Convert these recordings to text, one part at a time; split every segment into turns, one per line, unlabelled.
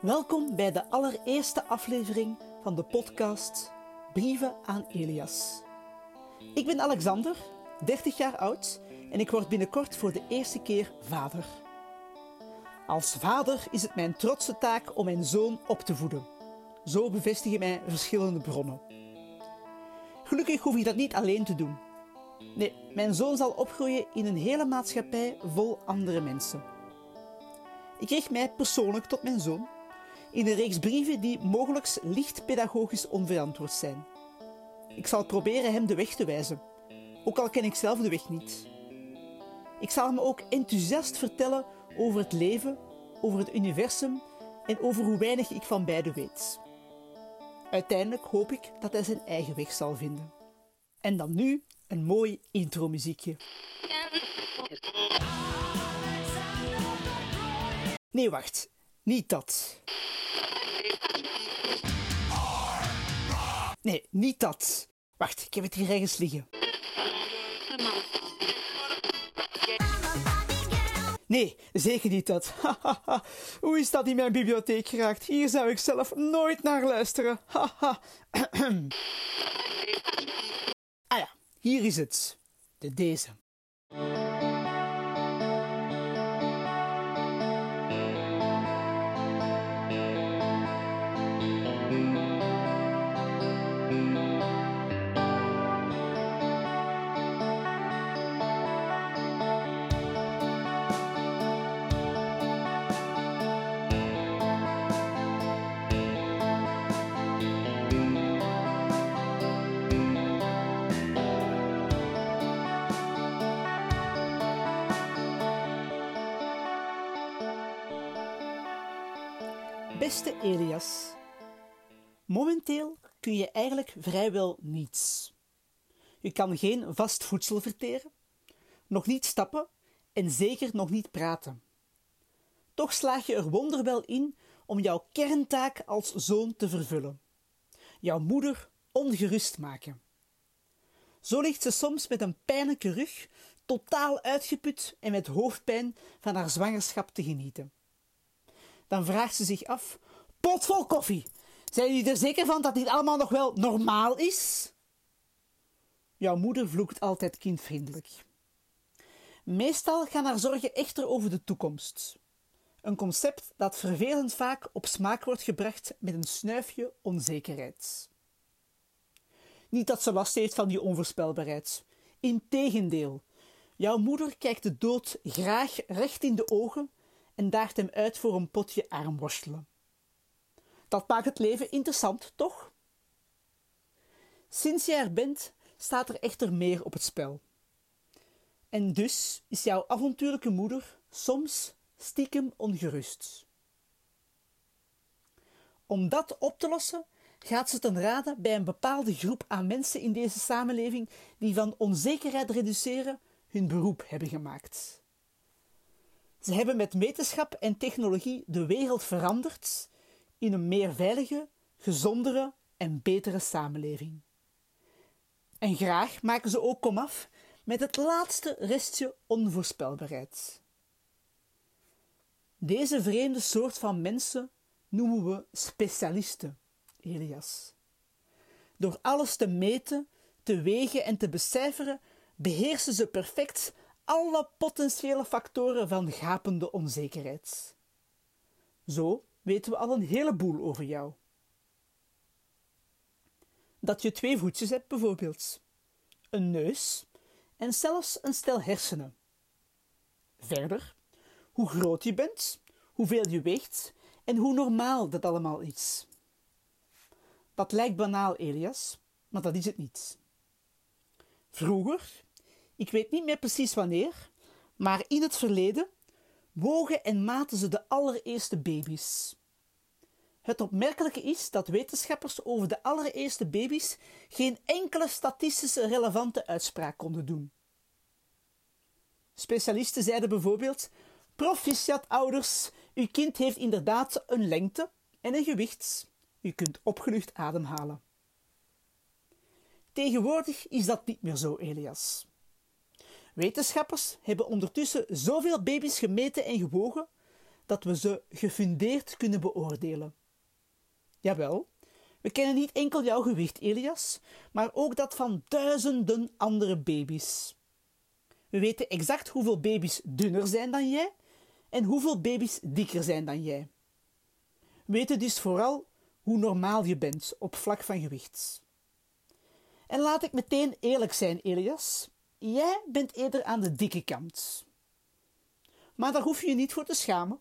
Welkom bij de allereerste aflevering van de podcast Brieven aan Elias. Ik ben Alexander, 30 jaar oud en ik word binnenkort voor de eerste keer vader. Als vader is het mijn trotse taak om mijn zoon op te voeden. Zo bevestigen mij verschillende bronnen. Gelukkig hoef ik dat niet alleen te doen. Nee, mijn zoon zal opgroeien in een hele maatschappij vol andere mensen. Ik richt mij persoonlijk tot mijn zoon in een reeks brieven die mogelijk licht pedagogisch onverantwoord zijn. Ik zal proberen hem de weg te wijzen, ook al ken ik zelf de weg niet. Ik zal hem ook enthousiast vertellen over het leven, over het universum en over hoe weinig ik van beide weet. Uiteindelijk hoop ik dat hij zijn eigen weg zal vinden. En dan nu een mooi intro-muziekje. Nee, wacht. Niet dat. Nee, niet dat. Wacht, ik heb het hier ergens liggen. Nee, zeker niet dat. Hoe is dat in mijn bibliotheek geraakt? Hier zou ik zelf nooit naar luisteren. ah ja, hier is het. De deze. Beste Elias, momenteel kun je eigenlijk vrijwel niets. Je kan geen vast voedsel verteren, nog niet stappen en zeker nog niet praten. Toch slaag je er wonderwel in om jouw kerntaak als zoon te vervullen: jouw moeder ongerust maken. Zo ligt ze soms met een pijnlijke rug, totaal uitgeput en met hoofdpijn van haar zwangerschap te genieten. Dan vraagt ze zich af: potvol koffie. Zijn jullie er zeker van dat dit allemaal nog wel normaal is? Jouw moeder vloekt altijd kindvriendelijk. Meestal gaan haar zorgen echter over de toekomst. Een concept dat vervelend vaak op smaak wordt gebracht met een snuifje onzekerheid. Niet dat ze last heeft van die onvoorspelbaarheid. Integendeel, jouw moeder kijkt de dood graag recht in de ogen en daagt hem uit voor een potje armworstelen. Dat maakt het leven interessant, toch? Sinds je er bent, staat er echter meer op het spel. En dus is jouw avontuurlijke moeder soms stiekem ongerust. Om dat op te lossen, gaat ze ten rade bij een bepaalde groep aan mensen in deze samenleving die van onzekerheid reduceren hun beroep hebben gemaakt. Ze hebben met wetenschap en technologie de wereld veranderd in een meer veilige, gezondere en betere samenleving. En graag maken ze ook komaf met het laatste restje onvoorspelbaarheid. Deze vreemde soort van mensen noemen we specialisten, Elias. Door alles te meten, te wegen en te becijferen, beheersen ze perfect alle potentiële factoren van gapende onzekerheid. Zo weten we al een heleboel over jou. Dat je twee voetjes hebt, bijvoorbeeld, een neus en zelfs een stel hersenen. Verder, hoe groot je bent, hoeveel je weegt en hoe normaal dat allemaal is. Dat lijkt banaal, Elias, maar dat is het niet. Vroeger, ik weet niet meer precies wanneer, maar in het verleden wogen en maten ze de allereerste baby's. Het opmerkelijke is dat wetenschappers over de allereerste baby's geen enkele statistische relevante uitspraak konden doen. Specialisten zeiden bijvoorbeeld: Proficiat ouders, uw kind heeft inderdaad een lengte en een gewicht. U kunt opgelucht ademhalen. Tegenwoordig is dat niet meer zo, Elias. Wetenschappers hebben ondertussen zoveel baby's gemeten en gewogen dat we ze gefundeerd kunnen beoordelen. Jawel, we kennen niet enkel jouw gewicht, Elias, maar ook dat van duizenden andere baby's. We weten exact hoeveel baby's dunner zijn dan jij en hoeveel baby's dikker zijn dan jij. We weten dus vooral hoe normaal je bent op vlak van gewicht. En laat ik meteen eerlijk zijn, Elias. Jij bent eerder aan de dikke kant. Maar daar hoef je je niet voor te schamen.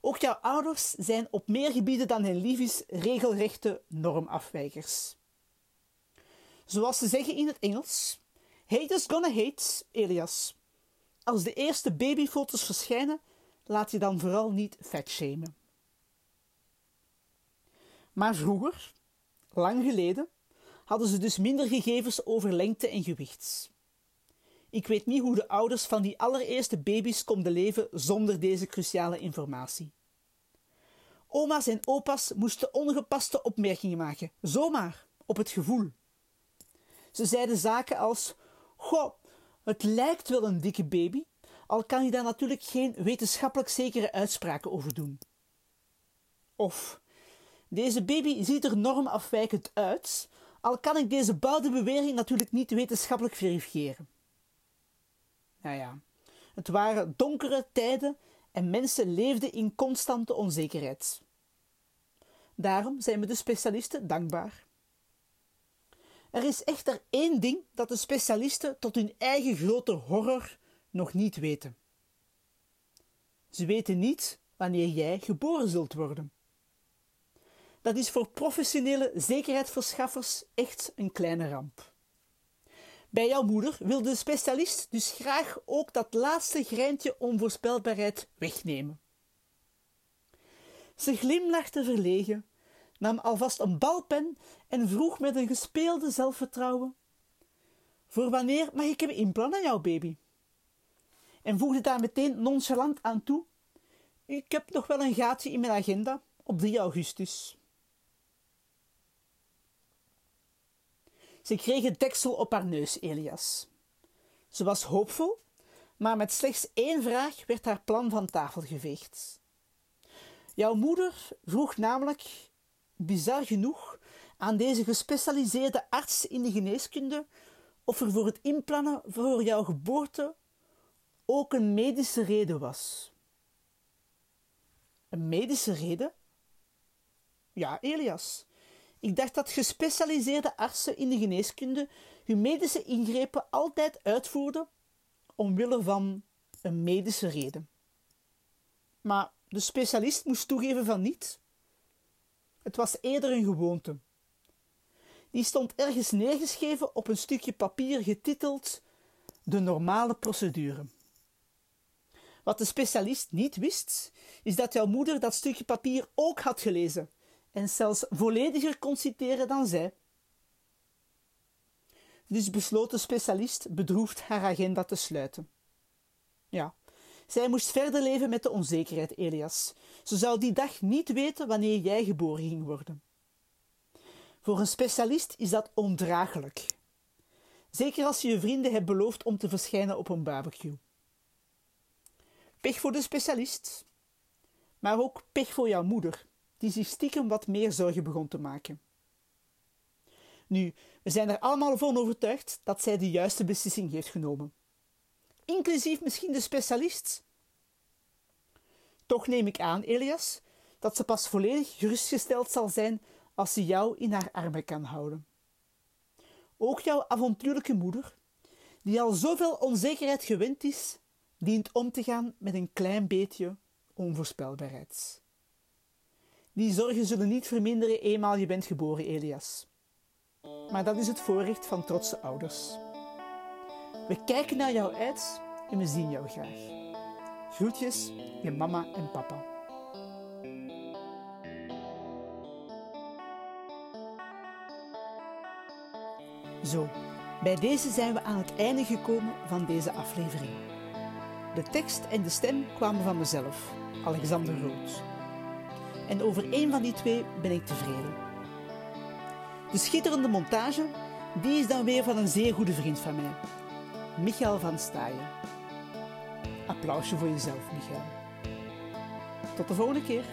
Ook jouw ouders zijn op meer gebieden dan hun liefjes regelrechte normafwijkers. Zoals ze zeggen in het Engels: Haters gonna hate, Elias. Als de eerste babyfoto's verschijnen, laat je dan vooral niet vetshamen. Maar vroeger, lang geleden, hadden ze dus minder gegevens over lengte en gewicht. Ik weet niet hoe de ouders van die allereerste baby's konden leven zonder deze cruciale informatie. Oma's en opa's moesten ongepaste opmerkingen maken, zomaar, op het gevoel. Ze zeiden zaken als: Goh, het lijkt wel een dikke baby, al kan je daar natuurlijk geen wetenschappelijk zekere uitspraken over doen. Of: Deze baby ziet er normafwijkend uit, al kan ik deze bouwde bewering natuurlijk niet wetenschappelijk verifiëren. Nou ja, het waren donkere tijden en mensen leefden in constante onzekerheid. Daarom zijn we de specialisten dankbaar. Er is echter één ding dat de specialisten tot hun eigen grote horror nog niet weten. Ze weten niet wanneer jij geboren zult worden. Dat is voor professionele zekerheidsverschaffers echt een kleine ramp. Bij jouw moeder wil de specialist dus graag ook dat laatste greintje onvoorspelbaarheid wegnemen. Ze glimlachte verlegen, nam alvast een balpen en vroeg met een gespeelde zelfvertrouwen: Voor wanneer mag ik hem inplannen, jouw baby? En voegde daar meteen nonchalant aan toe: Ik heb nog wel een gaatje in mijn agenda op 3 augustus. Ze kreeg het deksel op haar neus, Elias. Ze was hoopvol, maar met slechts één vraag werd haar plan van tafel geveegd. Jouw moeder vroeg namelijk, bizar genoeg, aan deze gespecialiseerde arts in de geneeskunde of er voor het inplannen voor jouw geboorte ook een medische reden was. Een medische reden? Ja, Elias. Ik dacht dat gespecialiseerde artsen in de geneeskunde hun medische ingrepen altijd uitvoerden omwille van een medische reden. Maar de specialist moest toegeven van niet. Het was eerder een gewoonte. Die stond ergens neergeschreven op een stukje papier getiteld De normale procedure. Wat de specialist niet wist, is dat jouw moeder dat stukje papier ook had gelezen en zelfs vollediger kon citeren dan zij. Dus besloot de specialist bedroefd haar agenda te sluiten. Ja, zij moest verder leven met de onzekerheid, Elias. Ze zou die dag niet weten wanneer jij geboren ging worden. Voor een specialist is dat ondraaglijk. Zeker als je je vrienden hebt beloofd om te verschijnen op een barbecue. Pech voor de specialist, maar ook pech voor jouw moeder, die zich stiekem wat meer zorgen begon te maken. Nu, we zijn er allemaal van overtuigd dat zij de juiste beslissing heeft genomen. Inclusief misschien de specialist. Toch neem ik aan, Elias, dat ze pas volledig gerustgesteld zal zijn als ze jou in haar armen kan houden. Ook jouw avontuurlijke moeder, die al zoveel onzekerheid gewend is, dient om te gaan met een klein beetje onvoorspelbaarheid. Die zorgen zullen niet verminderen eenmaal je bent geboren, Elias. Maar dat is het voorrecht van trotse ouders. We kijken naar jou uit en we zien jou graag. Groetjes, je mama en papa. Zo, bij deze zijn we aan het einde gekomen van deze aflevering. De tekst en de stem kwamen van mezelf, Alexander Rood. En over één van die twee ben ik tevreden. De schitterende montage, die is dan weer van een zeer goede vriend van mij, Michael van Staaien. Applausje voor jezelf, Michael. Tot de volgende keer.